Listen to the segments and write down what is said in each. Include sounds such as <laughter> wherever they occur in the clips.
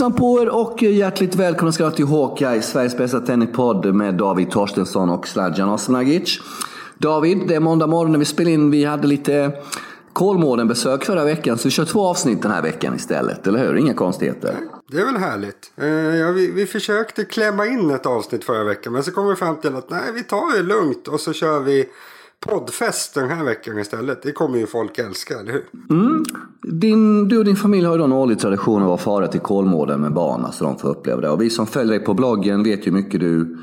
Hejsan på er och hjärtligt välkomna ska till Hawkeye, Sveriges bästa tennispodd med David Torstensson och Sladjan Osmanagic. David, det är måndag morgon när vi spelar in. Vi hade lite Kolmården-besök förra veckan så vi kör två avsnitt den här veckan istället, eller hur? Inga konstigheter. Det är väl härligt. Eh, ja, vi, vi försökte klämma in ett avsnitt förra veckan men så kom vi fram till att nej, vi tar det lugnt och så kör vi poddfest den här veckan istället. Det kommer ju folk älska, eller hur? Mm. Din, du och din familj har ju då en årlig tradition av att vara fara till Kolmården med barnen så alltså de får uppleva det. Och vi som följer dig på bloggen vet ju mycket du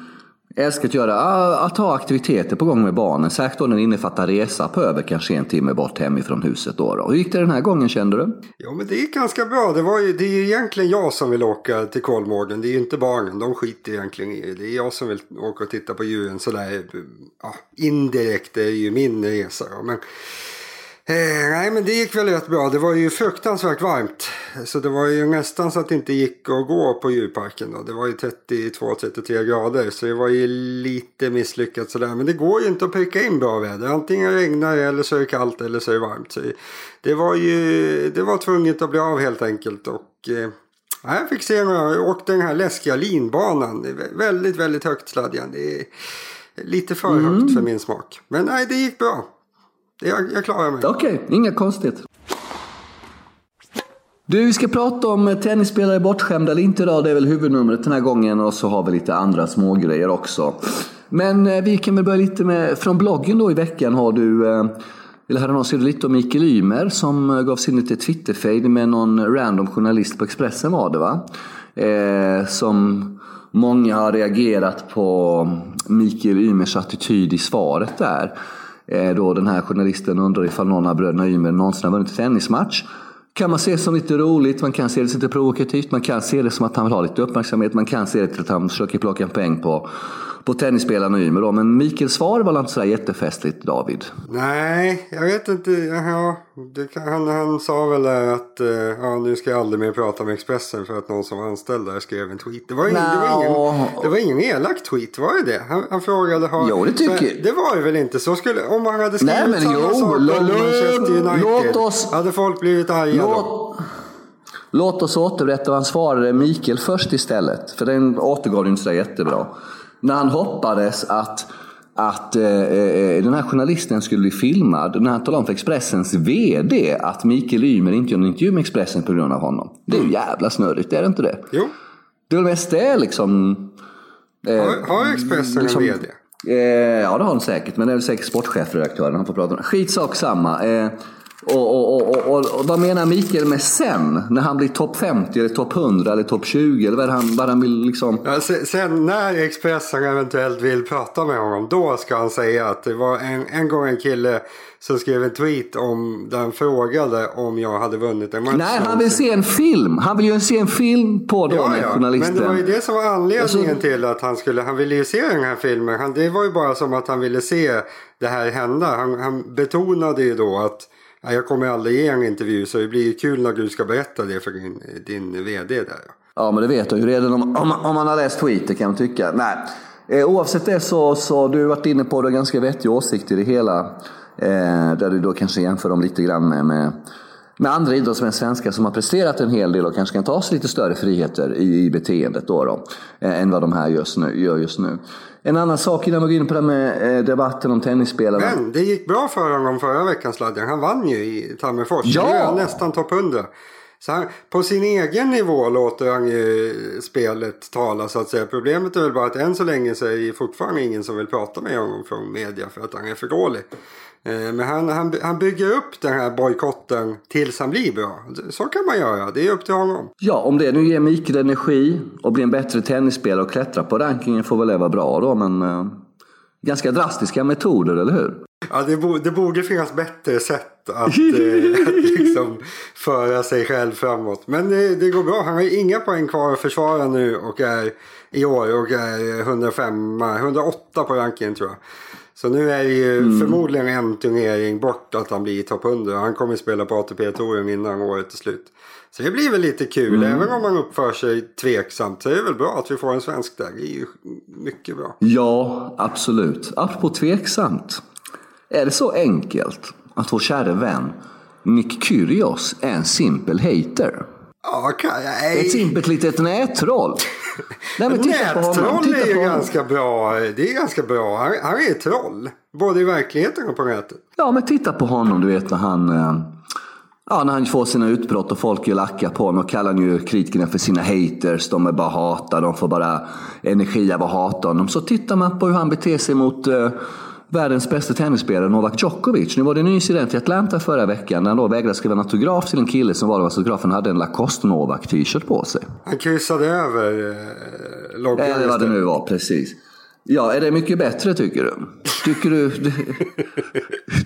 älskar att göra. Att ha aktiviteter på gång med barnen. Särskilt då när det innefattar resa på över kanske en timme bort hemifrån huset. Då, då. Hur gick det den här gången kände du? Ja men det gick ganska bra. Det, var ju, det är ju egentligen jag som vill åka till Kolmården. Det är ju inte barnen. De skiter egentligen i det. Det är jag som vill åka och titta på djuren sådär. Ja, indirekt det är ju min resa. Men Eh, nej men det gick väl rätt bra. Det var ju fruktansvärt varmt. Så det var ju nästan så att det inte gick att gå på djurparken. Då. Det var ju 32-33 grader. Så det var ju lite misslyckat sådär. Men det går ju inte att pricka in bra väder. Antingen regnar det eller så är det kallt eller så är det varmt. Så det var ju det var tvunget att bli av helt enkelt. Och eh, jag fick se några. Jag åkte den här läskiga linbanan. Väldigt väldigt högt sladjan. Det är lite för mm. högt för min smak. Men nej det gick bra. Jag, jag klarar mig. Okej, okay, inga konstigt. Du, vi ska prata om eh, tennisspelare bortskämda eller inte idag. Det är väl huvudnumret den här gången och så har vi lite andra smågrejer också. Men eh, vi kan väl börja lite med, från bloggen då i veckan har du eh, eller häromdagen någon du lite om Mikael Ymer som eh, gav sig in lite Twitter-fade med någon random journalist på Expressen var det va? Eh, som många har reagerat på eh, Mikael Ymers attityd i svaret där. Eh, då den här journalisten undrar ifall någon av bröderna Ymer någonsin har vunnit en tennismatch. Kan man se det som lite roligt, man kan se det som lite provokativt, man kan se det som att han vill ha lite uppmärksamhet, man kan se det som att han försöker plocka en poäng på på tennisspelarna Ymer då. Men Mikaels svar var inte så jättefestligt David? Nej, jag vet inte. Ja, det, han, han sa väl att uh, ja, nu ska jag aldrig mer prata med Expressen för att någon som var anställd där skrev en tweet. Det var, ingen, det var, ingen, det var ingen elak tweet, var det det? Han, han frågade. Har, jo, det tycker jag. Det var det väl inte. Så skulle, om han hade skrivit Nej, men samma jo, sak om Manchester United. Låt oss, hade folk blivit arga låt, då? Låt oss återberätta vad han svarade Mikael först istället. För den återgav du inte så jättebra när han hoppades att, att eh, eh, den här journalisten skulle bli filmad. När han talade om för Expressens VD att Mikael Ymer inte gör en intervju med Expressen på grund av honom. Det är ju jävla snurrigt, är det inte det? Jo. Det är väl mest det liksom. Eh, har, har Expressen liksom, en VD? Eh, ja det har han säkert, men det är väl säkert sportchefredaktören han får prata om. Skitsak samma. Eh, och, och, och, och, vad menar Mikael med sen? När han blir topp 50 eller topp 100 eller topp 20? Eller vad han, vad han vill liksom... Ja, sen när Expressen eventuellt vill prata med honom. Då ska han säga att det var en, en gång en kille som skrev en tweet om där han frågade om jag hade vunnit en match. Nej, han vill se en film. Han vill ju se en film på den ja, ja. journalisten. Men det var ju det som var anledningen alltså... till att han skulle. Han ville ju se den här filmen. Han, det var ju bara som att han ville se det här hända. Han, han betonade ju då att jag kommer aldrig ge en intervju så det blir kul när du ska berätta det för din, din vd där. Ja men det vet du ju redan om, om, om man har läst Twitter kan jag tycka. Nej. Eh, oavsett det så, så du har varit inne på det ganska vettig åsikt i det hela. Eh, där du då kanske jämför dem lite grann med, med, med andra idrottsmän svenskar som har presterat en hel del och kanske kan ta sig lite större friheter i, i beteendet då, då eh, än vad de här just nu, gör just nu. En annan sak innan vi går in på det med eh, debatten om tennisspelarna. Men det gick bra för honom förra veckan Sladjan. Han vann ju i Tammerfors. Ja! Nu är han nästan topp 100. Så han, på sin egen nivå låter han ju spelet tala så att säga. Problemet är väl bara att än så länge så är det fortfarande ingen som vill prata med honom från media för att han är för dålig. Eh, men han, han, han bygger upp den här bojkotten tills han blir bra. Så kan man göra, det är upp till honom. Ja, om det nu ger Mikael energi och blir en bättre tennisspelare och klättrar på rankingen får väl det vara bra då. Men eh, ganska drastiska metoder, eller hur? Ja, det, bo, det borde finnas bättre sätt att, <laughs> eh, att liksom föra sig själv framåt. Men det, det, går bra. Han har inga poäng kvar att försvara nu och är i år och är 105, 108 på rankingen tror jag. Så nu är det ju mm. förmodligen en turnering bort att han blir topp 100. Han kommer spela på ATP-touren innan året är slut. Så det blir väl lite kul. Mm. Även om man uppför sig tveksamt så är det väl bra att vi får en svensk där. Det är ju mycket bra. Ja, absolut. Apropå tveksamt. Är det så enkelt att vår kära vän Nick Kyrgios är en simpel hater? Nej. Ett simpelt litet nättroll. <laughs> Nej, men titta på honom. Titta är ju ganska bra. Det är ganska bra. Han, han är troll. Både i verkligheten och på nätet. Ja, men titta på honom. Du vet när han... Eh, ja, när han får sina utbrott och folk lackar på honom och kallar ju kritikerna för sina haters. De är bara hatar, de får bara energi av att hata honom. Så tittar man på hur han beter sig mot uh, världens bästa tennisspelare Novak Djokovic. Nu var det en incident i Atlanta förra veckan när han då vägrade skriva en autograf till en kille som var autografen hade en Lacoste Novak t-shirt på sig. Han kryssade över eh, loggan. Eller vad det nu var, precis. Ja, är det mycket bättre tycker du? Tycker du... Du,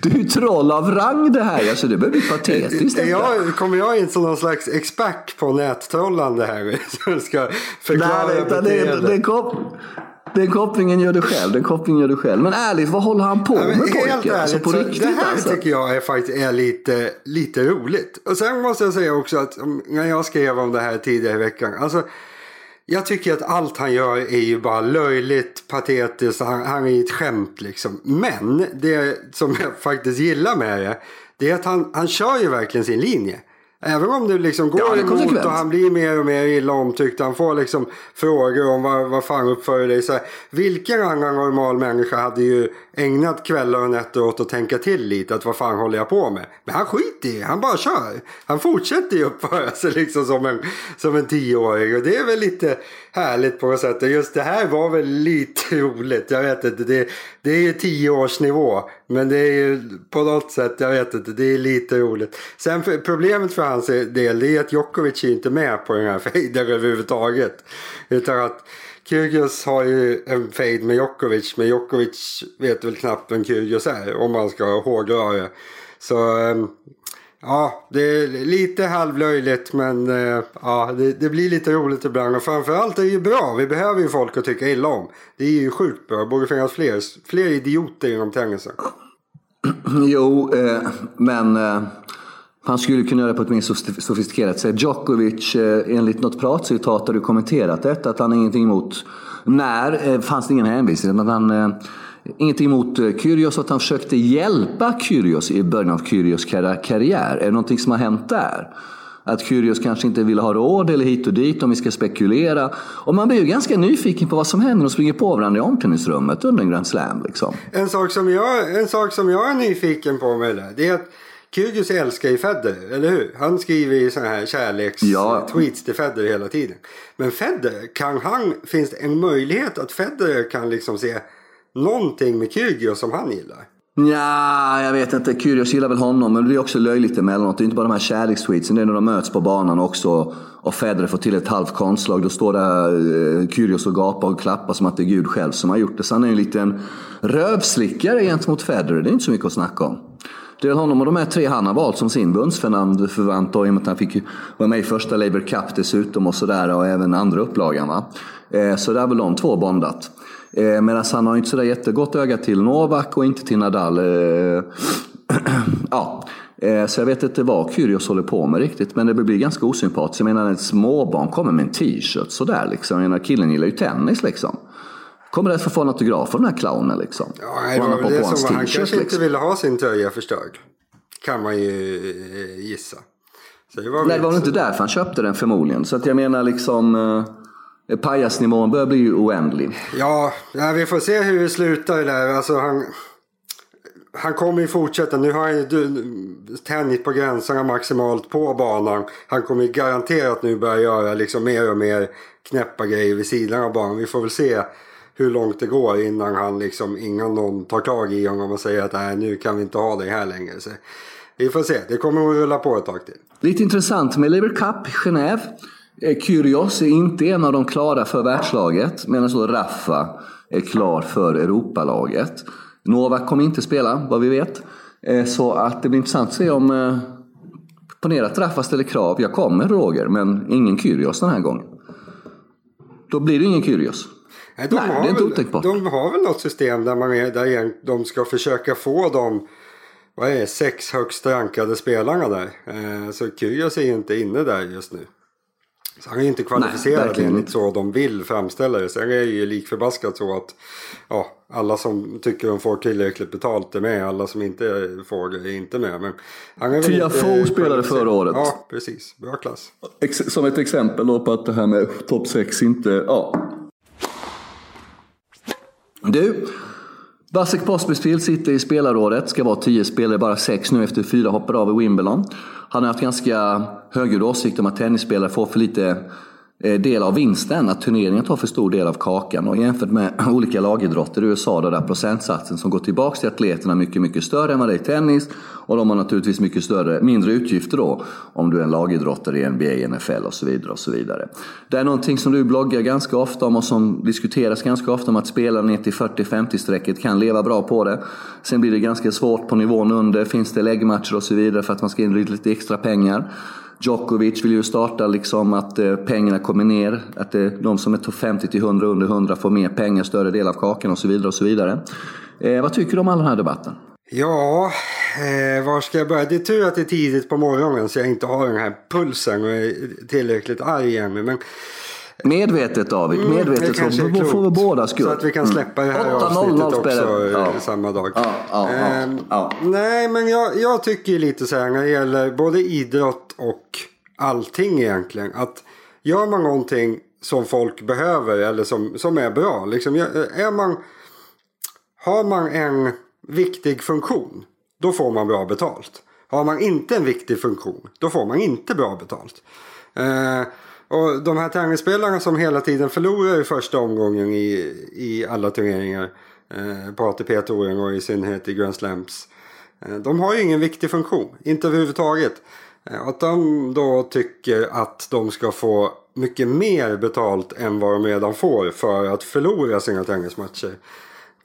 du är ju troll av rang det här. Alltså, det börjar bli patetiskt. Jag, kommer jag in som någon slags expert på nättrollande här? <laughs> Som ska förklara Nej, det, det, det, kom, den kopplingen gör du själv. Den kopplingen gör du själv. Men ärligt, vad håller han på ja, med pojken? Alltså på riktigt Det här alltså. tycker jag är faktiskt är lite, lite roligt. Och sen måste jag säga också att när jag skrev om det här tidigare i veckan. Alltså, jag tycker att allt han gör är ju bara löjligt, patetiskt. Han, han är ett skämt liksom. Men det som jag faktiskt gillar med det. Det är att han, han kör ju verkligen sin linje. Även om det liksom går ja, emot och han blir mer och mer illa omtyckt. Han får liksom frågor om vad, vad fan uppför dig. Så här, vilken annan normal människa hade ju ägnat kvällar och nätter åt att tänka till lite. Att vad fan håller jag på med? Men han skiter i Han bara kör. Han fortsätter ju uppföra sig <laughs> liksom som en, som en tioåring. Och det är väl lite härligt på något sätt. Och just det här var väl lite <laughs> roligt. Jag vet inte. Det, det är ju tioårsnivå. Men det är ju på något sätt, jag vet inte, det är lite roligt. Sen för, problemet för hans del är att Djokovic är inte med på den här <laughs> fejden överhuvudtaget. Utan att Kyrgios har ju en fejd med Djokovic, men Djokovic vet väl knappt vem Kyrgios är om man ska hårdra det. Så ehm, ja, det är lite halvlöjligt men eh, ja, det, det, blir lite roligt ibland. Och framförallt är det ju bra. Vi behöver ju folk att tycka illa om. Det är ju sjukt bra. Det borde finnas fler, fler idioter inom tennisen. <clears throat> Jo, eh, men eh, han skulle kunna göra det på ett mer sofistikerat sätt. Djokovic, eh, enligt något pratcitat har du kommenterat detta, att han har ingenting emot... När eh, fanns det ingen hänvisning, men han... Eh, Ingenting emot eh, Kyrgios, att han försökte hjälpa Kyrgios i början av Kyrgios karriär. Är det någonting som har hänt där? Att Kyrgios kanske inte ville ha råd eller hit och dit om vi ska spekulera. Och man blir ju ganska nyfiken på vad som händer och springer på varandra i omklädningsrummet under en Grand Slam. Liksom. En, sak som jag, en sak som jag är nyfiken på med det, det är att Kyrgios älskar ju Federer, eller hur? Han skriver ju sådana här kärleks-tweets ja. till Federer hela tiden. Men Federer, kan han, finns det en möjlighet att Federer kan liksom se någonting med Kyrgios som han gillar? Ja, jag vet inte. Kyrgios gillar väl honom, men det är också löjligt emellanåt. Det är inte bara de här kärlekstweetsen, det är när de möts på banan också och Federer får till ett halvt konstslag. Då står där eh, Kyrgios och gapar och klappar som att det är Gud själv som har gjort det. Så han är en liten rövslickare gentemot Federer. Det är inte så mycket att snacka om. Det är honom och de här tre han har valt som sin bundsförvant. Och i och med att han fick vara med i första Labour Cup dessutom och sådär. Och även andra upplagan. Va? Eh, så det är väl de två bondat. Eh, Medan han har inte sådär jättegott öga till Novak och inte till Nadal. Eh, <clears throat> ja. Så jag vet inte vad Kyrgios håller på med riktigt, men det blir ganska osympatiskt. Jag menar, ett småbarn kommer med en t-shirt sådär liksom. Jag menar, killen gillar ju tennis liksom. Kommer det att få en autograf av den här clownen liksom? Ja, det var det som var, han kanske liksom. inte ville ha sin tröja förstörd. Kan man ju eh, gissa. Det var Nej, det var väl inte därför han köpte den förmodligen. Så att jag menar liksom... Pajasnivån börjar bli oändlig. Ja, ja, vi får se hur det slutar där. Alltså han, han kommer ju fortsätta. Nu har han ju tänjt på gränserna maximalt på banan. Han kommer ju garanterat nu börja göra liksom mer och mer knäppa grejer vid sidan av banan. Vi får väl se hur långt det går innan han liksom, innan någon tar tag i honom och säger att nej nu kan vi inte ha det här längre. Så vi får se, det kommer att rulla på ett tag till. Lite intressant med Labour Cup, Genève. Eh, Kyrgios är inte en av de klara för världslaget medan så Raffa är klar för Europalaget. Novak kommer inte spela vad vi vet. Eh, så att det blir intressant att se om eh, Ponera att Raffa ställer krav. Jag kommer Roger, men ingen Kyrgios den här gången. Då blir det ingen Kyrgios. Nej, de, Nej, har det är inte otänkbart. De har väl något system där, man är, där de ska försöka få de vad är det, sex högst rankade spelarna där. Eh, så Kyrgios är inte inne där just nu. Så han är inte kvalificerad Nej, enligt så de vill framställa det. Sen är det ju likförbaskat så att ja, alla som tycker de får tillräckligt betalt är med. Alla som inte får det är inte med. Men han är Tiafoe spelade förra året. Ja, precis. Bra klass. Som ett exempel då på att det här med topp 6 inte... Ja. Du, Vasek Pospisil sitter i spelarrådet, ska vara 10 spelare, bara 6 nu efter fyra hoppar av i Wimbledon. Han har haft ganska högljudd åsikt om att tennisspelare får för lite Eh, del av vinsten, att turneringen tar för stor del av kakan. Och jämfört med <laughs> olika lagidrotter i USA där procentsatsen som går tillbaka till atleterna är mycket, mycket större än vad det är i tennis. Och de har naturligtvis mycket större, mindre utgifter då om du är en lagidrottare i NBA, NFL och så vidare. och så vidare. Det är någonting som du bloggar ganska ofta om och som diskuteras ganska ofta om att spelare ner till 40-50 strecket kan leva bra på det. Sen blir det ganska svårt på nivån under, finns det läggmatcher och så vidare för att man ska in lite extra pengar. Djokovic vill ju starta liksom att eh, pengarna kommer ner. Att eh, de som är 50 till 100 under 100 får mer pengar, större del av kakan och så vidare. och så vidare. Eh, vad tycker du om all den här debatten? Ja, eh, var ska jag börja? Det är tur att det är tidigt på morgonen så jag inte har den här pulsen och är tillräckligt arg ännu. Men Medvetet David, mm, medvetet mm, så får, får vi båda skull. Så att vi kan mm. släppa det här avsnittet också ja. samma dag. Ja, ja, ehm, nej, men jag, jag tycker lite så här när det gäller både idrott och allting egentligen. Att gör man någonting som folk behöver eller som, som är bra. Liksom, är man, har man en viktig funktion, då får man bra betalt. Har man inte en viktig funktion, då får man inte bra betalt. Eh, och de här tennisspelarna som hela tiden förlorar i första omgången i, i alla turneringar. Eh, på ATP-touren och i synnerhet i Grand Slams. Eh, de har ju ingen viktig funktion, inte överhuvudtaget. Eh, att de då tycker att de ska få mycket mer betalt än vad de redan får för att förlora sina tennismatcher.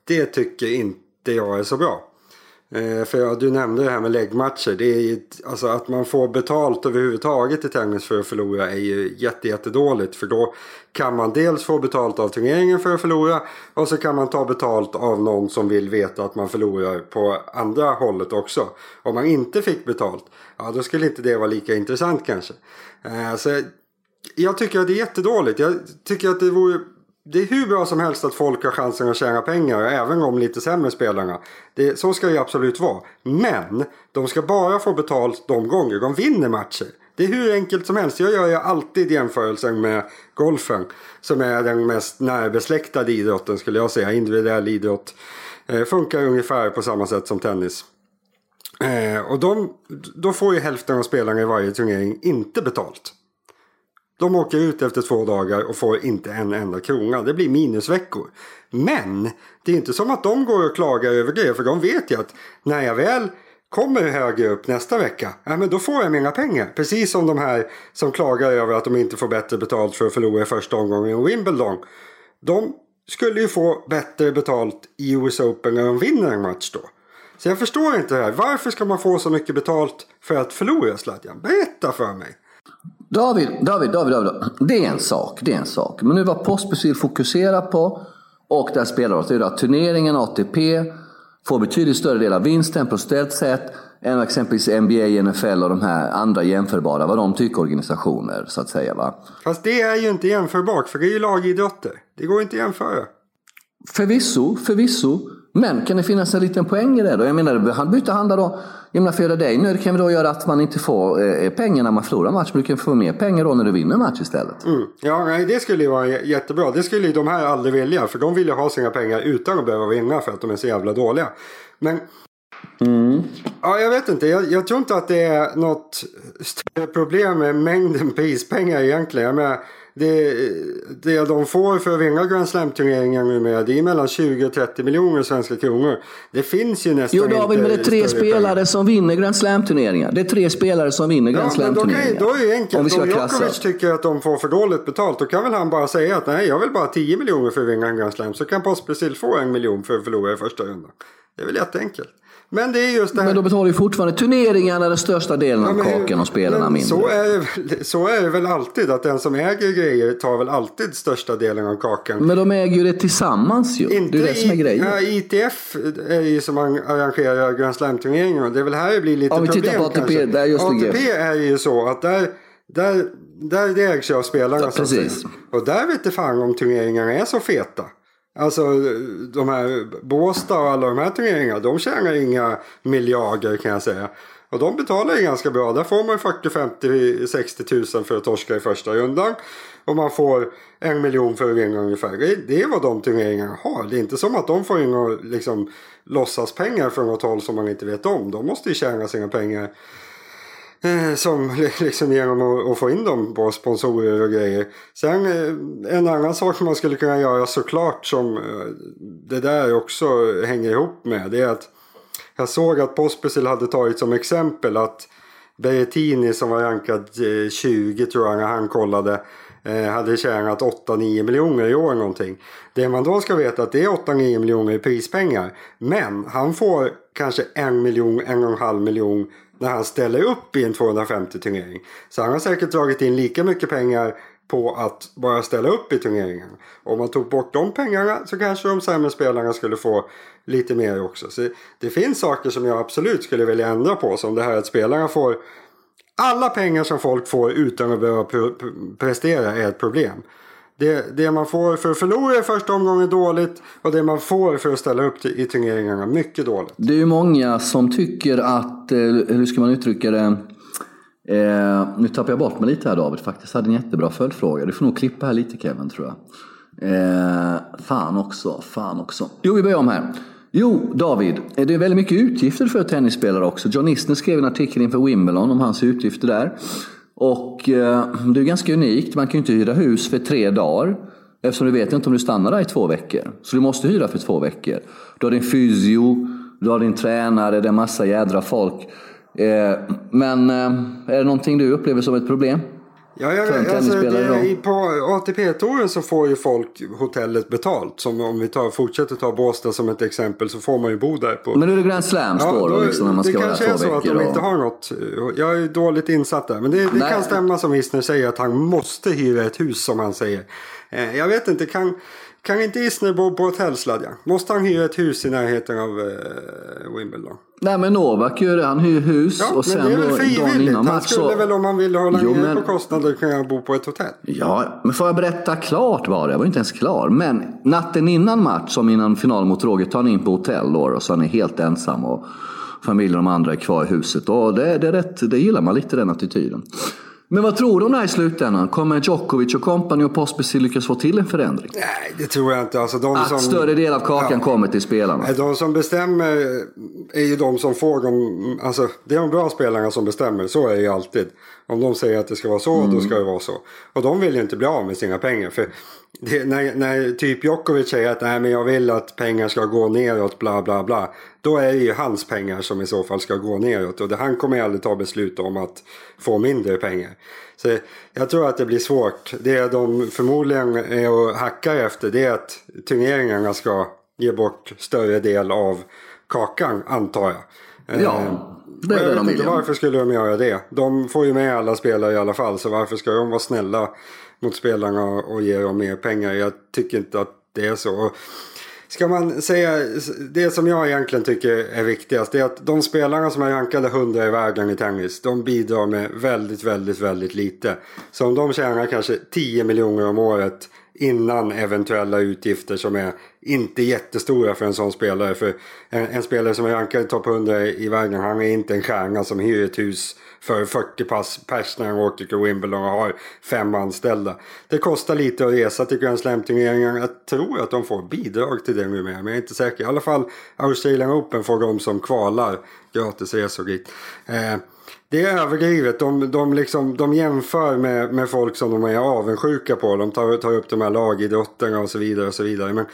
Det tycker inte jag är så bra. Eh, för ja, du nämnde det här med läggmatcher. Det är ju, alltså att man får betalt överhuvudtaget i tennis för att förlora är ju jättedåligt. För då kan man dels få betalt av turneringen för att förlora. Och så kan man ta betalt av någon som vill veta att man förlorar på andra hållet också. Om man inte fick betalt, ja då skulle inte det vara lika intressant kanske. Eh, så jag tycker att det är jättedåligt. Jag tycker att det vore det är hur bra som helst att folk har chansen att tjäna pengar, även om lite sämre spelarna. Det, så ska det absolut vara. Men de ska bara få betalt de gånger de vinner matcher. Det är hur enkelt som helst. Jag gör ju alltid jämförelsen med golfen. Som är den mest närbesläktade idrotten skulle jag säga. Individuell idrott. Eh, funkar ungefär på samma sätt som tennis. Eh, och de, då får ju hälften av spelarna i varje turnering inte betalt. De åker ut efter två dagar och får inte en enda krona. Det blir minusveckor. Men det är inte som att de går och klagar över det. För de vet ju att när jag väl kommer högre upp nästa vecka. Ja, men då får jag mina pengar. Precis som de här som klagar över att de inte får bättre betalt för att förlora i första omgången i Wimbledon. De skulle ju få bättre betalt i US Open när de vinner en match då. Så jag förstår inte det här. Varför ska man få så mycket betalt för att förlora Zlatan? Berätta för mig. David, David, David, David. Det är en sak, det är en sak. Men nu vad Pospisil fokuserar på och där spelar det är att turneringen ATP får betydligt större del av vinsten på ställt sätt än exempelvis NBA, NFL och de här andra jämförbara, vad de tycker organisationer så att säga. Va? Fast det är ju inte jämförbart för det är ju lagidrotter. Det går inte att jämföra. Förvisso, förvisso. Men kan det finnas en liten poäng i det då? Jag menar, han byter handla då. Jag menar, för dig nu, det kan väl då göra att man inte får eh, pengar när man förlorar match. Men du kan få mer pengar då när du vinner match istället. Mm. Ja, nej, det skulle ju vara jättebra. Det skulle ju de här aldrig vilja. För de vill ju ha sina pengar utan att behöva vinna för att de är så jävla dåliga. Men Mm. Ja, jag vet inte. Jag, jag, tror inte att det är något större problem med mängden prispengar egentligen. Jag menar, det, det de får för att vinna Grand Slam-turneringar numera det är mellan 20 och 30 miljoner svenska kronor. Det finns ju nästan Jo David, men det är tre spelare pengar. som vinner Grand Slam-turneringar. Det är tre spelare som vinner Grand ja, Slam-turneringar. Då, då är det enkelt. Om, Om Djokovic tycker att de får för dåligt betalt då kan väl han bara säga att nej, jag vill bara 10 miljoner för att vinna en Grand Slam. Så kan Pospisil få en miljon för att förlora i första rundan. Det är väl jätteenkelt. Men det är just det här. Men då betalar ju fortfarande turneringarna den största delen av ja, kakan och spelarna mindre. Så är, så är det väl alltid. Att den som äger grejer tar väl alltid största delen av kakan. Men de äger ju det tillsammans ju. Inte det är det som är grejen. Ja, ITF är ju som arrangerar Grand Slam-turneringar. Det är väl här det blir lite ja, problem på ATP, Där just ATP är ju så att där Där, där det ägs ju av spelarna. Ja, precis. Och där vet det fan om turneringarna är så feta. Alltså de här Båstad och alla de här turneringarna. De tjänar inga miljarder kan jag säga. Och de betalar ju ganska bra. Där får man 40, 50, 60 tusen för att torska i första rundan. Och man får en miljon för att vinna ungefär. Det, är vad de turneringarna har. Det är inte som att de får in och liksom låtsaspengar från något håll som man inte vet om. De måste ju tjäna sina pengar. Eh, som liksom genom att, att få in dem på sponsorer och grejer. Sen eh, en annan sak som man skulle kunna göra såklart som eh, det där också hänger ihop med. Det är att jag såg att Pospisil hade tagit som exempel att Berrettini som var rankad 20 tror jag när han kollade hade tjänat 8-9 miljoner i år någonting. Det man då ska veta är att det är 8-9 miljoner i prispengar. Men han får kanske en miljon, en och en halv miljon när han ställer upp i en 250 turnering. Så han har säkert dragit in lika mycket pengar på att bara ställa upp i turneringen. Om man tog bort de pengarna så kanske de sämre spelarna skulle få lite mer också. Så det finns saker som jag absolut skulle vilja ändra på. Som det här att spelarna får alla pengar som folk får utan att behöva pre- pre- prestera är ett problem. Det, det man får för att förlora i första omgången är dåligt och det man får för att ställa upp i turneringarna är mycket dåligt. Det är ju många som tycker att, eh, hur ska man uttrycka det? Eh, nu tappar jag bort mig lite här David, faktiskt hade en jättebra följdfråga. Du får nog klippa här lite Kevin tror jag. Eh, fan också, fan också. Jo, vi börjar om här. Jo, David, eh, det är väldigt mycket utgifter för tennisspelare också. John Isner skrev en artikel inför Wimbledon om hans utgifter där. Och eh, det är ganska unikt, man kan ju inte hyra hus för tre dagar. Eftersom du vet inte om du stannar där i två veckor. Så du måste hyra för två veckor. Du har din fysio, du har din tränare, det är massa jädra folk. Eh, men eh, är det någonting du upplever som ett problem? Ja, jag, alltså, det, på ATP-touren så får ju folk hotellet betalt. Som om vi tar, fortsätter ta Båstad som ett exempel så får man ju bo där på Men nu är det Grand Slams då, då liksom, när man ska det kanske är så att de inte och- har något. Jag är ju dåligt insatt där. Men det, det kan stämma som Isner säger att han måste hyra ett hus som han säger. Eh, jag vet inte, kan, kan inte Isner bo på hotellsladja? Måste han hyra ett hus i närheten av eh, Wimbledon? Nej men Novak gör det, han hyr hus Ja, och sen men det är väl frivilligt. innan Han match skulle så... väl om han ville hålla Jo, ner men- på kostnader kunna bo på ett hotell. Ja, men får jag berätta klart bara? Jag var inte ens klar. Men natten innan match, som innan final mot Roger, tar han in på hotell då, och så han är helt ensam och familjen och de andra är kvar i huset. Och det, det, är rätt, det gillar man lite, den attityden. Men vad tror du om det här i slutändan? Kommer Djokovic och company och Pospisil lyckas få till en förändring? Nej, det tror jag inte. Alltså, de Att som, större del av kakan Ja. kommer till spelarna? De som bestämmer är ju de som får dem. Alltså, det är de bra spelarna som bestämmer. Så är det ju alltid. Om de säger att det ska vara så, då ska det vara så. Och de vill ju inte bli av med sina pengar. För det, när, när typ Djokovic säger att Nej, men jag vill att pengar ska gå neråt, bla bla bla. Då är det ju hans pengar som i så fall ska gå neråt. Och det, han kommer ju aldrig ta beslut om att få mindre pengar. Så jag tror att det blir svårt. Det de förmodligen är att hacka efter det är att turneringarna ska ge bort större del av kakan antar jag. Ja, Eh, det är jag det vet de vill. inte ja. varför skulle de göra det. De får ju med alla spelare i alla fall så varför ska de vara snälla mot spelarna och ge dem mer pengar? Jag tycker inte att det är så. Ska man säga det som jag egentligen tycker är viktigast det är att de spelarna som är rankade 100 i världen i tennis de bidrar med väldigt, väldigt, väldigt lite. Så om de tjänar kanske 10 miljoner om året innan eventuella utgifter som är inte jättestora för en sån spelare. För en, en spelare som är rankad i topp 100 i världen han är inte en stjärna som hyr ett hus för 40 pass pers när han åker till Wimbledon och har fem anställda. Det kostar lite att resa till Grand Slam-turneringar. Jag tror att de får bidrag till det numera, men jag är inte säker. I alla fall Australian Open får de som kvalar gratis resor dit. Eh, det är överdrivet. De, de, liksom, de jämför med, med folk som de är avundsjuka på. De tar, tar upp de här lagidrotterna och så vidare. och så vidare. Men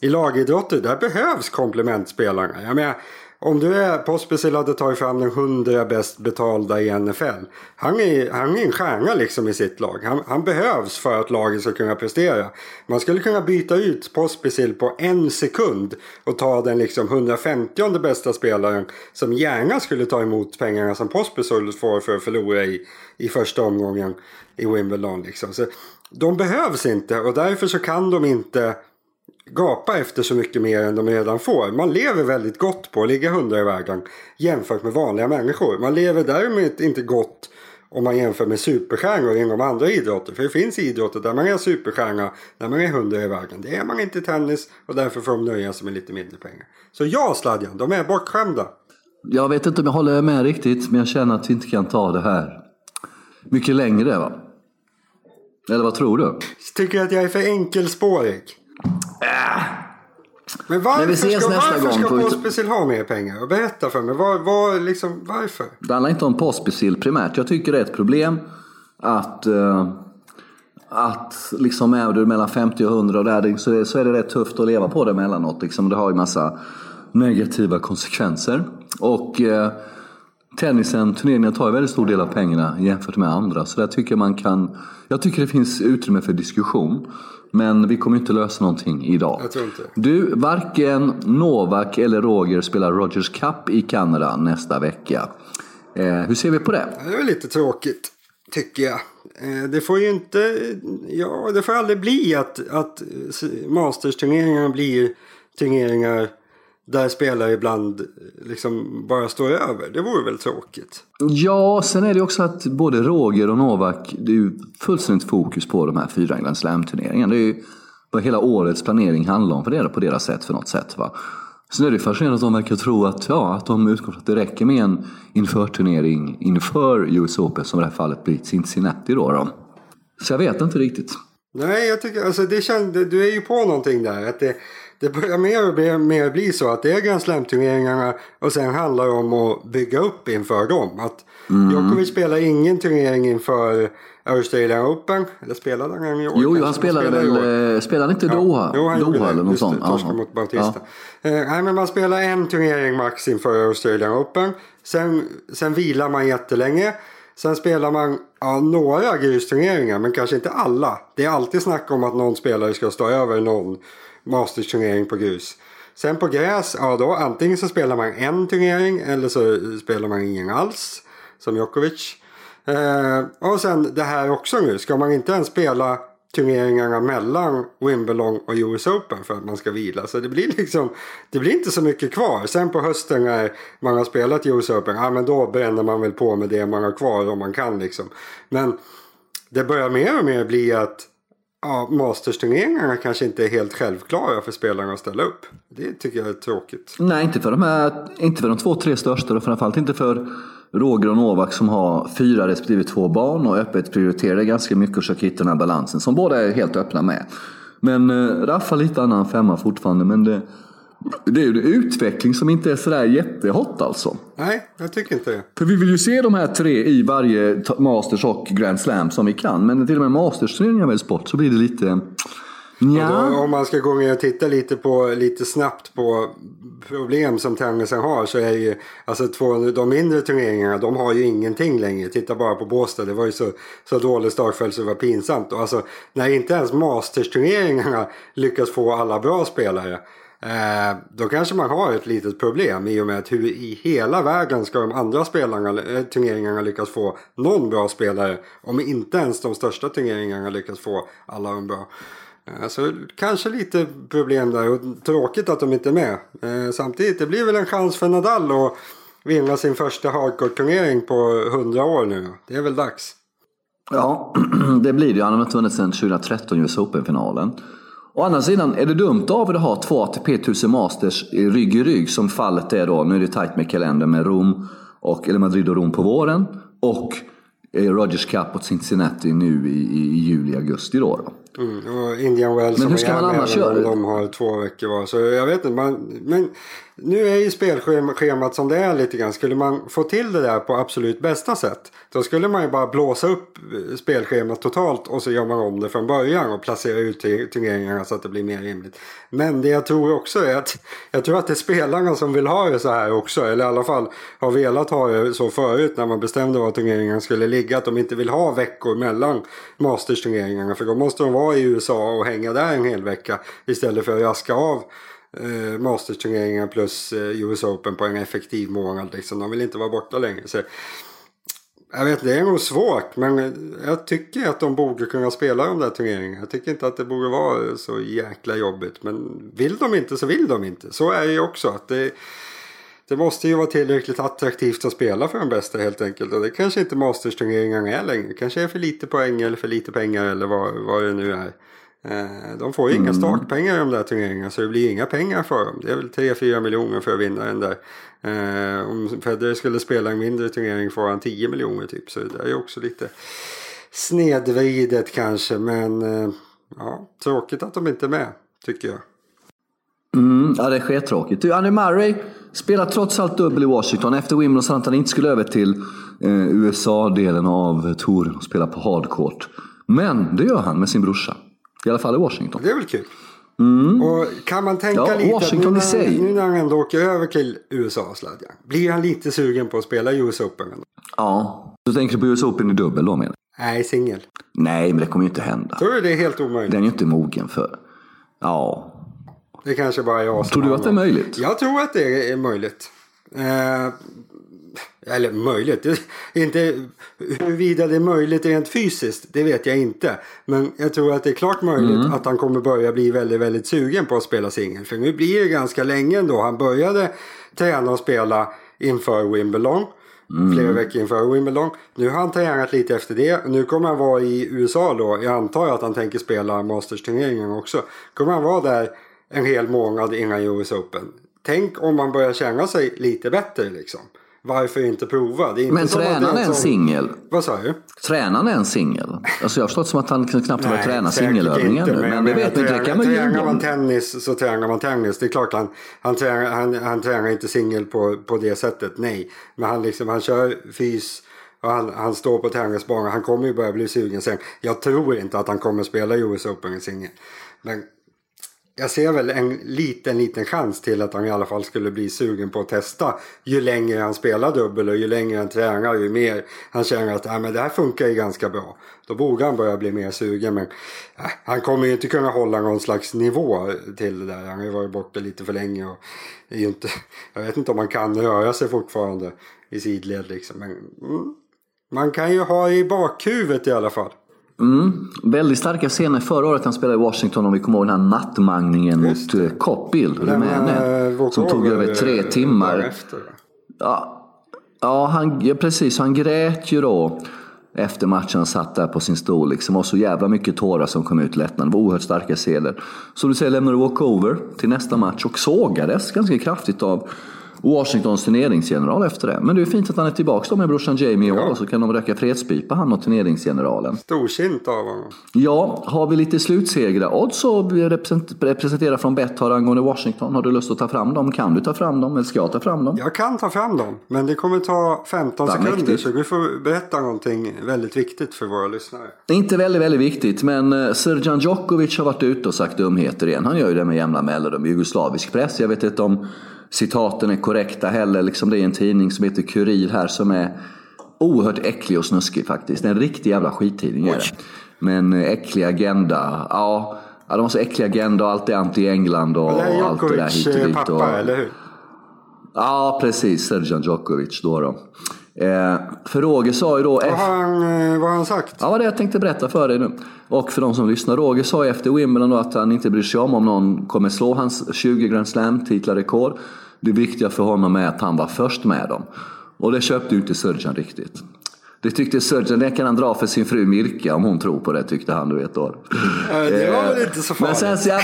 i lagidrotter där behövs komplementspelarna. Jag menar, om du är Pospisil hade tagit fram den 100 bäst betalda i NFL. Han är, han är en stjärna liksom i sitt lag. Han, han behövs för att laget ska kunna prestera. Man skulle kunna byta ut Pospisil på en sekund och ta den liksom 150 bästa spelaren som gärna skulle ta emot pengarna som Pospisil får för att förlora i, i första omgången i Wimbledon. Liksom. Så de behövs inte och därför så kan de inte gapa efter så mycket mer än de redan får. Man lever väldigt gott på att ligga hundra i världen jämfört med vanliga människor. Man lever däremot inte gott om man jämför med superstjärnor inom andra idrotter. För det finns idrotter där man är superstjärna när man är hundra i världen. Det är man inte i tennis och därför får de nöja sig med lite mindre pengar. Så ja, Sladjan, de är bortskämda. Jag vet inte om jag håller med riktigt, men jag känner att vi inte kan ta det här mycket längre. Va? Eller vad tror du? Tycker du att jag är för enkelspårig? Äh. Men varför Men vi ses ska, nästa varför gång ska på Pospisil ha mer pengar? Och berätta för mig, var, var, liksom, varför? Det handlar inte om Pospisil primärt. Jag tycker det är ett problem att, eh, att liksom är du mellan 50 och 100 och där, så, är, så är det rätt tufft att leva på det emellanåt. Liksom. Det har ju massa negativa konsekvenser. Och eh, tennisen, turneringen tar ju väldigt stor del av pengarna jämfört med andra. Så där tycker jag man kan, jag tycker det finns utrymme för diskussion. Men vi kommer inte lösa någonting idag. Jag tror inte. Du, varken Novak eller Roger spelar Rogers Cup i Kanada nästa vecka. Eh, hur ser vi på det? Det är väl lite tråkigt, tycker jag. Eh, Det får ju inte, ja det får aldrig bli att, att Masters-turneringarna blir turneringar där spelare ibland liksom bara står över. Det vore väl tråkigt. Ja, sen är det också att både Roger och Novak, det är ju fullständigt fokus på de här fyra Grand Slam-turneringarna. Det är ju vad hela årets planering handlar om för det på deras sätt för något sätt. Va? Sen är det fascinerande att de verkar tro att, ja, att de utgår från att det räcker med en införturnering inför US Open, som i det här fallet blir Cincinnati då. då. Så jag vet inte riktigt. Nej, jag tycker alltså det känns, du är ju på någonting där. Att det, det börjar mer och mer, mer bli så att det är Grand Slam-turneringarna och sen handlar det om att bygga upp inför dem. Att Djokovic spelar ingen turnering inför Australian Open. Eller spelade han i år? Jo, jo han spelade väl, eh, spelade han inte Doha? Jo, han gjorde Doha det. eller något sånt? torska Ja. mot Bautista. Ja. Eh, nej, men man spelar en turnering max inför Australian Open. Sen, sen vilar man jättelänge. Sen spelar man ja, några grusturneringar, men kanske inte alla. Det är alltid snack om att någon spelare ska stå över någon mastersturnering på grus. Sen på gräs, ja då antingen så spelar man en turnering eller så spelar man ingen alls. Som Djokovic. Eh, och sen det här också nu, ska man inte ens spela turneringarna mellan Wimbledon och US Open för att man ska vila. Så det blir liksom, det blir inte så mycket kvar. Sen på hösten när man har spelat US Open, ja men då bränner man väl på med det man har kvar om man kan liksom. Men det börjar mer och mer bli att ja, Masters-turneringarna kanske inte är helt självklara för spelarna att ställa upp. Det tycker jag är tråkigt. Nej, inte för de, här, inte för de två, tre största och framförallt inte för Roger och Novak som har fyra respektive två barn och öppet prioriterar ganska mycket och försöker hitta den här balansen som båda är helt öppna med. Men eh, Raffa lite annan femma fortfarande men det, det är ju en utveckling som inte är sådär jättehot alltså. Nej, jag tycker inte det. För vi vill ju se de här tre i varje Masters och Grand Slam som vi kan. Men till och med Masters-turneringar väljs bort så blir det lite... Nja. Då, om man ska gå ner och titta lite, på, lite snabbt på problem som tennisen har så är ju alltså två, de mindre turneringarna de har ju ingenting längre. Titta bara på Båstad, det var ju så, så dålig startföljd så det var pinsamt. Och alltså, när inte ens Masters-turneringarna lyckas få alla bra spelare eh, då kanske man har ett litet problem i och med att hur i hela världen ska de andra spelarna, eh, turneringarna lyckas få någon bra spelare om inte ens de största turneringarna lyckas få alla de bra. Eh, så kanske lite problem där och tråkigt att de inte är med. Eh, samtidigt, det blir väl en chans för Nadal att vinna sin första hardcourt-turnering på 100 år nu. Det är väl dags. Ja, <clears throat> det blir det. Han har inte vunnit sedan 2013 US Open-finalen. Å andra sidan, är det dumt av er att ha två ATP 1000 Masters rygg i rygg som fallet är då? Nu är det tajt med kalendern med Rom, och, eller Madrid och Rom på våren. Och eh, Rogers Cup och Cincinnati nu i, i, i juli, augusti då. då. Mm, och Indian Wells Men hur ska man annars om göra? De har två veckor var. Så jag vet inte. Man, men nu är ju spelschemat som det är lite grann. Skulle man få till det där på absolut bästa sätt. Då skulle man ju bara blåsa upp eh, spelschemat totalt och så gör man om det från början och placera ut tur- turneringarna så att det blir mer rimligt. Men det jag tror också är att <laughs> jag tror att det är spelarna som vill ha det så här också. Eller i alla fall har velat ha det så förut när man bestämde var turneringarna skulle ligga. Att de inte vill ha veckor mellan Masters-turneringarna. För då måste de vara vara i USA och hänga där en hel vecka. Istället för att raska av eh, Masters-turneringar plus eh, US Open på en effektiv månad. Liksom. De vill inte vara borta längre. Så, jag vet, det är nog svårt men jag tycker att de borde kunna spela de där turneringarna. Jag tycker inte att det borde vara så jäkla jobbigt. Men vill de inte så vill de inte. Så är det ju också. Att det, det måste ju vara tillräckligt attraktivt att spela för de bästa helt enkelt. Och det kanske inte Masters-turneringarna är längre. Det kanske är för lite poäng eller för lite pengar eller vad, vad det nu är. Eh, de får ju inga startpengar i de där turneringarna så det blir inga pengar för dem. Det är väl 3-4 miljoner för att vinna den där. Eh, om Federer skulle spela en mindre turnering får han 10 miljoner typ. Så det är ju också lite snedvridet kanske. Men eh, ja, tråkigt att de inte är med tycker jag. Mm, ja, det är skittråkigt. Andy Murray spelar trots allt dubbel i Washington. Efter Wimbledon han att han inte skulle över till eh, USA-delen av touren och spela på hardcourt. Men det gör han med sin brorsa. I alla fall i Washington. Det är väl kul. Mm. Och kan man tänka ja, lite Washington att nu när, nu när han ändå åker över till USA sladjan. Blir han lite sugen på att spela US Open? ändå? Ja. Du tänker på US Open i dubbel då menar du? Nej, singel. Nej, men det kommer ju inte hända. Tror du det är helt omöjligt? Den är ju inte mogen för. Ja. Det kanske bara är jag som Tror du att det är möjligt? Jag tror att det är möjligt. Eh, eller möjligt. Inte, huruvida det är möjligt rent fysiskt, det vet jag inte. Men jag tror att det är klart möjligt Mm. att han kommer börja bli väldigt, väldigt sugen på att spela singel. För nu blir det ganska länge ändå. Han började träna och spela inför Wimbledon. Mm. Flera veckor inför Wimbledon. Nu har han tränat lite efter det. Nu kommer han vara i USA då. Jag antar att han tänker spela Masters-turneringen också. Kommer han vara där en hel månad innan US Open. Tänk om man börjar känna sig lite bättre liksom. Varför inte prova? Inte Men tränaren är en singel. Vad sa du? Tränaren är en singel. Alltså jag har förstått som att han knappt har börjat träna nu. Men jag det vet man inte. Det kan man tränar, man tennis så tränar man tennis. Det är klart han, han, tränar, han, han tränar inte singel på, på det sättet. Nej. Men han, liksom, han kör fys. Och han, han står på tennisbanan. Han kommer ju börja bli sugen sen. Jag tror inte att han kommer spela US Open i singel. Men jag ser väl en liten, liten chans till att han i alla fall skulle bli sugen på att testa. Ju längre han spelar dubbel och ju längre han tränar, ju mer han känner att äh, men det här funkar ju ganska bra. Då borde han börja bli mer sugen. Men äh, han kommer ju inte kunna hålla någon slags nivå till det där. Han har ju varit borta lite för länge. Och är ju inte, <laughs> jag vet inte om han kan röra sig fortfarande i sidled liksom. Men, mm, man kan ju ha i bakhuvudet i alla fall. Mm. Väldigt starka scener förra året han spelade i Washington om vi kommer ihåg den här nattmangningen Just mot eh, Coppill, rumänen. eh, Som tog över tre timmar. därefter, va? Ja, ja, han, ja, precis. Han grät ju då efter matchen. Han satt där på sin stol. Liksom. Och så jävla mycket tårar som kom ut i lättnad. Det var oerhört starka scener. Så du säger lämnade walkover till nästa match och sågades ganska kraftigt av Washingtons turneringsgeneral efter det. Men det är fint att han är tillbaka då med brorsan Jamie i år. Och så kan de röka fredspipa han och turneringsgeneralen. Storsint av honom. Ja, har vi lite slutsegrar? Odds att represent- representera från Betthard angående Washington. Har du lust att ta fram dem? Kan du ta fram dem? Eller ska jag ta fram dem? Jag kan ta fram dem, men det kommer ta 15 Vad sekunder. mäktigt. Så du får berätta någonting väldigt viktigt för våra lyssnare. Inte väldigt, väldigt viktigt, men eh, Srdjan Djokovic har varit ute och sagt dumheter igen. Han gör ju det med jämna mellanrum jugoslavisk press. Jag vet inte om citaten är korrekta heller. Liksom det är en tidning som heter Kurir här som är oerhört äcklig och snuskig faktiskt. En riktig jävla skittidning är det. Men eh, äcklig agenda, ja. De har så äcklig agenda och allt är anti-England och, Och det allt det där hit och eh, dit. pappa, och, eller hur? Ja, precis. Srdjan Djokovic då. då. Eh, för Roger sa ju då... Vad har han, eh, vad har han sagt? Ja, vad det jag tänkte berätta för dig nu. Och för de som lyssnar. Roger sa ju efter Wimbledon då att han inte bryr sig om om någon kommer slå hans 20 Grand Slam-titlar rekord. Det viktiga för honom är att han var först med dem. Och det köpte ju inte Srdjan riktigt. Det tyckte Srdjan, det kan han dra för sin fru Mirka om hon tror på det tyckte han, du vet då. Det var väl inte så Men farligt? sen så jag...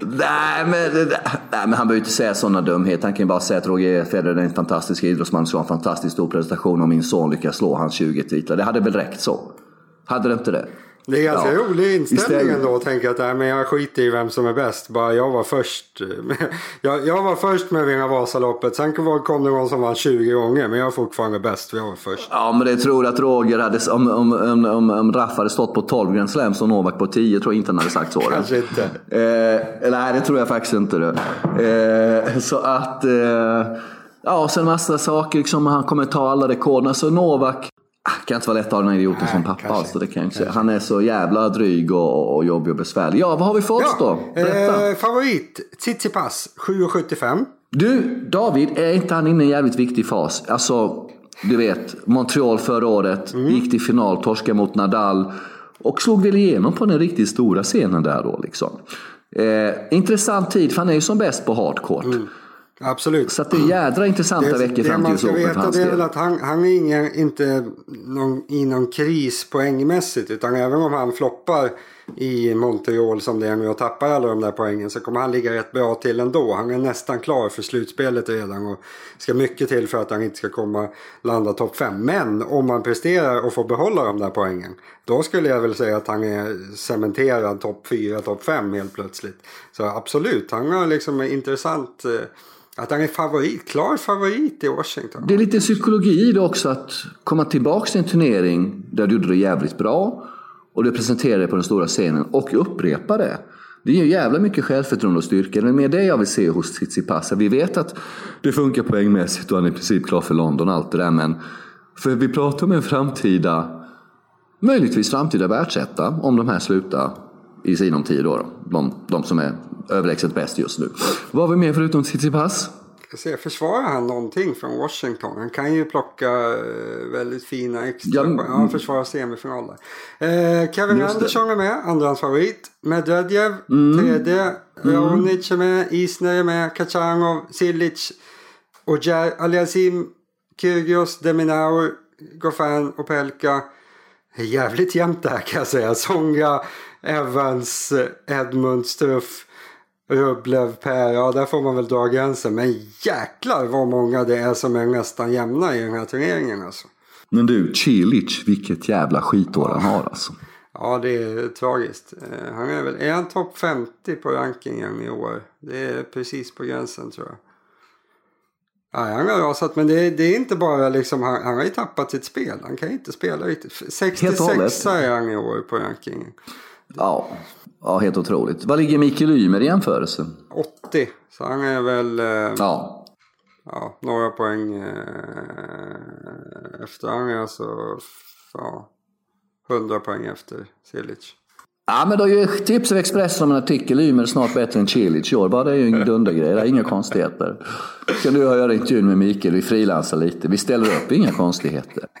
Nej men, nej, men han behöver inte säga sådana dumheter. Han kan ju bara säga att Roger Federer är en fantastisk idrottsman som har en fantastiskt stor prestation och min son lyckas slå hans 20 titlar. Det hade väl räckt så? Hade det inte det? Det är ganska Ja. rolig inställning Istället- ändå att tänka att nej, men jag skiter i vem som är bäst. Bara jag var först. <laughs> Jag, jag var först med att vinna Vasaloppet. Sen kom det någon som vann 20 gånger. Men jag var fortfarande bäst för jag var först. Ja, men det tror jag att Roger hade... Om, om, om, om, om Raff hade stått på 12 Grand Slams och Novak på 10 tror jag inte han hade sagt så. Kanske inte. Eh, nej, det tror jag faktiskt inte. Eh, så att... Eh, ja, sen massa saker. Liksom, han kommer ta alla rekorden. Alltså Novak... Kan inte vara lätt att ha den här idioten som pappa. Alltså, det kan inte. Han är så jävla dryg och, och jobbig och besvärlig. Ja, vad har vi för odds då? Berätta. eh, favorit Tsitsipas 7,75. Du, David, är inte han inne i en jävligt viktig fas? Alltså, du vet, Montreal förra året, gick till final, torskade mot Nadal och slog väl igenom på den riktigt stora scenen där då liksom. Eh, intressant tid, för han är ju som bäst på hardcourt. Absolut. Så det är jädra intressanta veckor fram till US Open för hans Det är väl att han, han är ingen, inte någon, i någon kris poängmässigt. Utan även om han floppar i Montreal som det är nu och tappar alla de där poängen så kommer han ligga rätt bra till ändå. Han är nästan klar för slutspelet redan och ska mycket till för att han inte ska komma landa topp 5. Men om han presterar och får behålla de där poängen då skulle jag väl säga att han är cementerad topp 4, topp 5 helt plötsligt. Så absolut, han har liksom intressant eh, att han är favorit, klar favorit i Washington. Det är lite psykologi i det också att komma tillbaka till en turnering där du gjorde det jävligt bra och du presenterar dig på den stora scenen och upprepar det. Det ger jävla mycket självförtroende och styrka. Det är mer det jag vill se hos Tsitsipas. Vi vet att det funkar poängmässigt och han är i princip klar för London och allt det där. Men för vi pratar om en framtida, möjligtvis framtida världsetta om de här slutar i sinom tid. Då, de, de som är överlägset bäst just nu. Vad har vi mer förutom Tsitsipas? se, försvarar han någonting från Washington? Han kan ju plocka eh, väldigt fina extra. Ja, han försvarar semifinal där. Eh, Kevin Andersson är med, andrahandsfavorit. Medvedev, mm. tredje. Mm. Raonic är med, Isner är med, Kachanov, Silic, Ojar, Aliasim, Kyrgios, Deminaur, Goffin och Pelka. Det är jävligt jämnt där kan jag säga. Songa, Evans, Edmund, Struff. Rublev, Per, ja där får man väl dra gränsen. Men jäklar vad många det är som är nästan jämna i den här turneringen alltså. Men du, Cilic, vilket jävla skitår han har alltså. Ja, det är tragiskt. Eh, han är väl, är han topp 50 på rankingen i år? Det är precis på gränsen tror jag. Ja, han har rasat, men det, det, är inte bara liksom, han, han har ju tappat sitt spel. Han kan inte spela riktigt. 66 är han i år på rankingen. Ja, Ja, helt otroligt. Vad ligger Mikael Ymer i jämförelse? 80, så han är väl eh, ja. Ja, några poäng eh, efter. Han är alltså ja, 100 poäng efter Cilic. Ja, men då är ju tips av Expressen om en artikel. Ymer är snart bättre än Cilic i år. Bara det är ju ingen dundergrej. Det är inga konstigheter. Kan du göra intervjun med Mikael. Vi frilansar lite. Vi ställer upp, inga konstigheter. <laughs>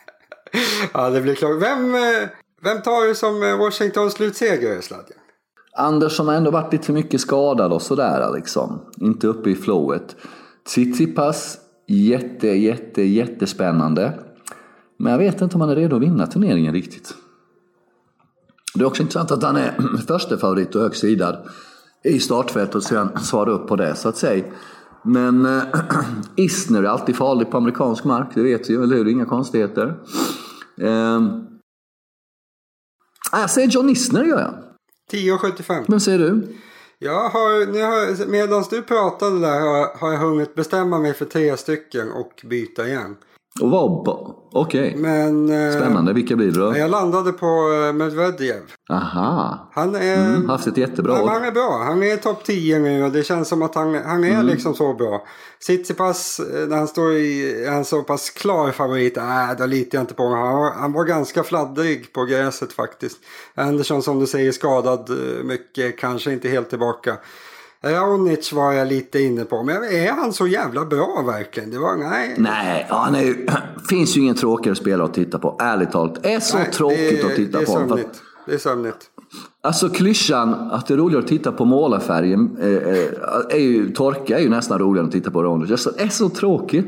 Ja, det blir klart. Vem, eh, vem tar du som eh, Washingtons slutseger, Sladjan? Andersson har ändå varit lite för mycket skadad och sådär liksom. Inte uppe i flowet. Tsitsipas, jätte, jätte, jättespännande. Men jag vet inte om han är redo att vinna turneringen riktigt. Det är också intressant att han är <clears throat> första favorit och högsidad i startfältet och han svarar upp på det så att säga. Men äh, <clears throat> Isner är alltid farlig på amerikansk mark, det vet vi, ju, eller hur? Inga konstigheter. Äh, jag säger John Isner gör jag. 10,75. Vem säger du? Jag har, nu har, medan du pratade där har, har jag hunnit bestämma mig för tre stycken och byta igen. Och vad? Okej. Okay. Eh, Spännande. Vilka blir det då? Jag landade på eh, Medvedev. Aha. Han är... Mm, haft ett jättebra år. Han är bra. Han är topp 10 nu och det känns som att han, han är mm. liksom så bra. Tsitsipas, eh, när han står i en så pass klar favorit, äh, då litar jag inte på honom. Han var, han var ganska fladdrig på gräset faktiskt. Andersson som du säger skadad mycket, kanske inte helt tillbaka. Raonic var jag lite inne på. Men är han så jävla bra verkligen? Det var, nej. Nej, han är ju, <clears throat> finns ju ingen tråkigare spelare att titta på. Ärligt talat. Det är så nej, tråkigt är, att titta det på honom. Det är sömnigt. Alltså klyschan att det är roligare att titta på målarfärgen. Eh, eh, är ju, torka är ju nästan roligare att titta på Raonic. Alltså, det är så tråkigt.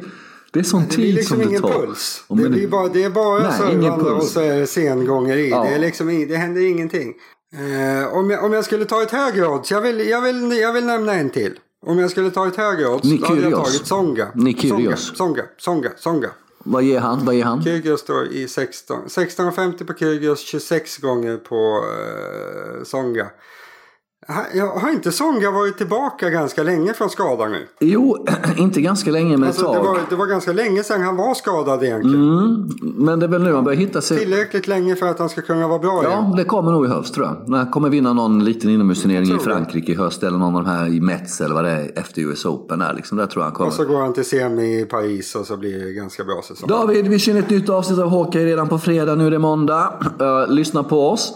Det är sån det tid liksom som det tar. Puls. Det, blir bara, det är bara servande och så är det sengångeri. Ja. Det, är liksom, det händer ingenting. Eh, om, jag, om jag skulle ta ett högre odds, jag vill, jag, vill, jag vill nämna en till. Om jag skulle ta ett högre odds, då hade jag tagit Songa. Songa, Songa, Songa, Songa. Vad ger han? Vad ger han? Kyrgios står i 16. 16,50 på Kyrgios, 26 gånger på eh, Songa. Jag har inte Songa varit tillbaka ganska länge från skadan nu? Jo, <clears throat> inte ganska länge men alltså, ett tag. Det var, det var ganska länge sedan han var skadad egentligen. Mm, men det är väl nu han börjar hitta sig. Tillräckligt länge för att han ska kunna vara bra Ja, igen. det kommer nog i höst tror jag. Han kommer vinna någon liten inomhusturnering i Frankrike i höst. Eller någon av de här i Metz eller vad det är efter US Open. Där, liksom. där tror jag han kommer. Och så går han till semi i Paris och så blir det ganska bra säsong. David, vi kör ett nytt avsnitt av Hockey redan på fredag. Nu är det måndag. Uh, <clears throat> lyssna på oss.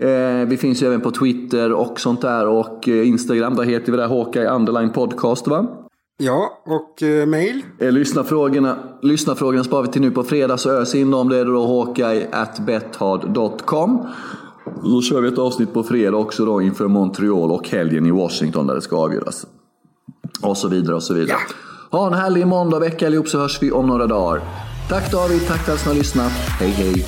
Eh, vi finns ju även på Twitter och sånt där och eh, Instagram. Där heter vi där Hawkeye Underline Podcast va? Ja, och eh, mail? Eh, lyssnarfrågorna, lyssnarfrågorna sparar vi till nu på fredag så ös in dem. Det är då hawkeye at bethard.com. Då kör vi ett avsnitt på fredag också då inför Montreal och helgen i Washington där det ska avgöras. Och så vidare och så vidare. Ja. Ha en härlig måndag vecka allihop så hörs vi om några dagar. Tack David, tack till alla som har lyssnat. Hej hej!